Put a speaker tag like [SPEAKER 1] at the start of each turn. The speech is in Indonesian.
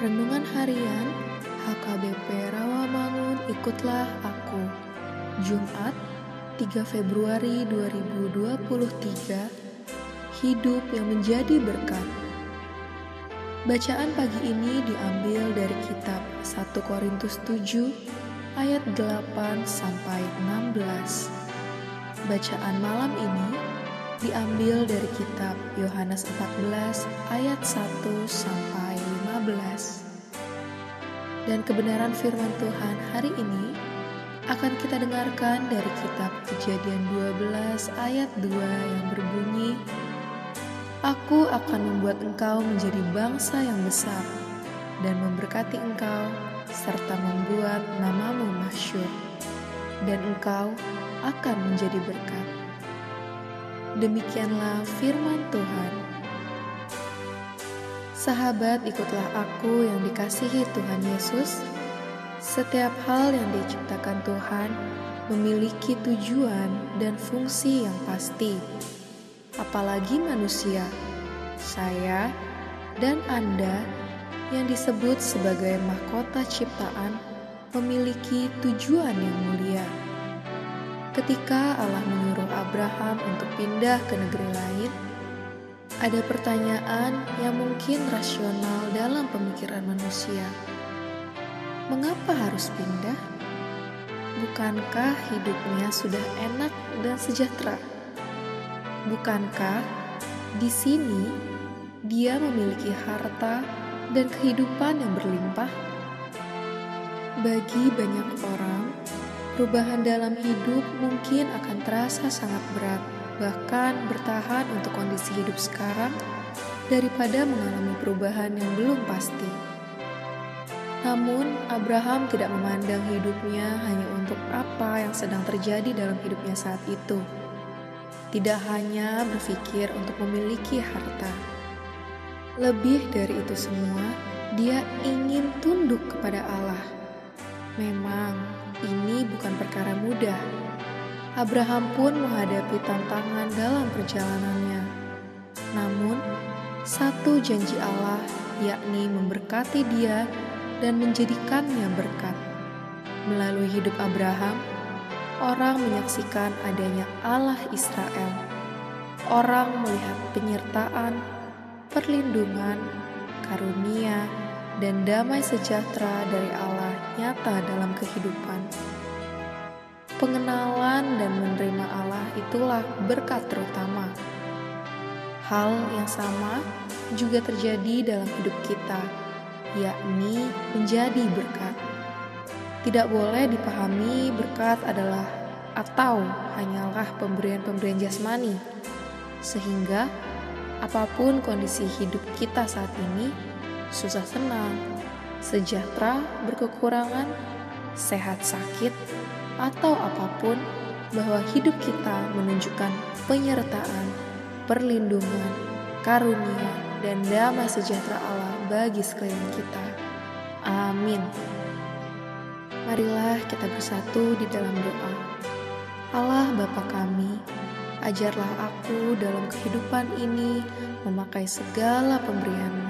[SPEAKER 1] Renungan Harian HKBP Rawamangun Ikutlah Aku Jumat 3 Februari 2023 Hidup yang menjadi berkat Bacaan pagi ini diambil dari kitab 1 Korintus 7 ayat 8 sampai 16 Bacaan malam ini diambil dari kitab Yohanes 14 ayat 1 sampai 15. Dan kebenaran firman Tuhan hari ini akan kita dengarkan dari kitab Kejadian 12 ayat 2 yang berbunyi Aku akan membuat engkau menjadi bangsa yang besar dan memberkati engkau serta membuat namamu masyur dan engkau akan menjadi berkat. Demikianlah firman Tuhan. Sahabat, ikutlah aku yang dikasihi Tuhan Yesus. Setiap hal yang diciptakan Tuhan memiliki tujuan dan fungsi yang pasti. Apalagi manusia, saya dan Anda yang disebut sebagai mahkota ciptaan memiliki tujuan yang mulia. Ketika Allah menyuruh Abraham untuk pindah ke negeri lain, ada pertanyaan yang mungkin rasional dalam pemikiran manusia. Mengapa harus pindah? Bukankah hidupnya sudah enak dan sejahtera? Bukankah di sini dia memiliki harta dan kehidupan yang berlimpah? Bagi banyak orang, perubahan dalam hidup mungkin akan terasa sangat berat bahkan bertahan untuk kondisi hidup sekarang daripada mengalami perubahan yang belum pasti. Namun, Abraham tidak memandang hidupnya hanya untuk apa yang sedang terjadi dalam hidupnya saat itu. Tidak hanya berpikir untuk memiliki harta. Lebih dari itu semua, dia ingin tunduk kepada Allah. Memang, ini bukan perkara mudah Abraham pun menghadapi tantangan dalam perjalanannya. Namun, satu janji Allah, yakni memberkati dia dan menjadikannya berkat. Melalui hidup Abraham, orang menyaksikan adanya Allah Israel. Orang melihat penyertaan, perlindungan, karunia, dan damai sejahtera dari Allah nyata dalam kehidupan. Pengenalan dan menerima Allah itulah berkat terutama. Hal yang sama juga terjadi dalam hidup kita, yakni menjadi berkat. Tidak boleh dipahami berkat adalah atau hanyalah pemberian-pemberian jasmani, sehingga apa pun kondisi hidup kita saat ini, susah senang, sejahtera berkekurangan, sehat sakit, atau apa pun, bahwa hidup kita menunjukkan penyertaan, perlindungan, karunia, dan damai sejahtera Allah bagi sekeliling kita. Amin. Marilah kita bersatu di dalam doa. Allah Bapa kami, ajarlah aku dalam kehidupan ini memakai segala pemberianmu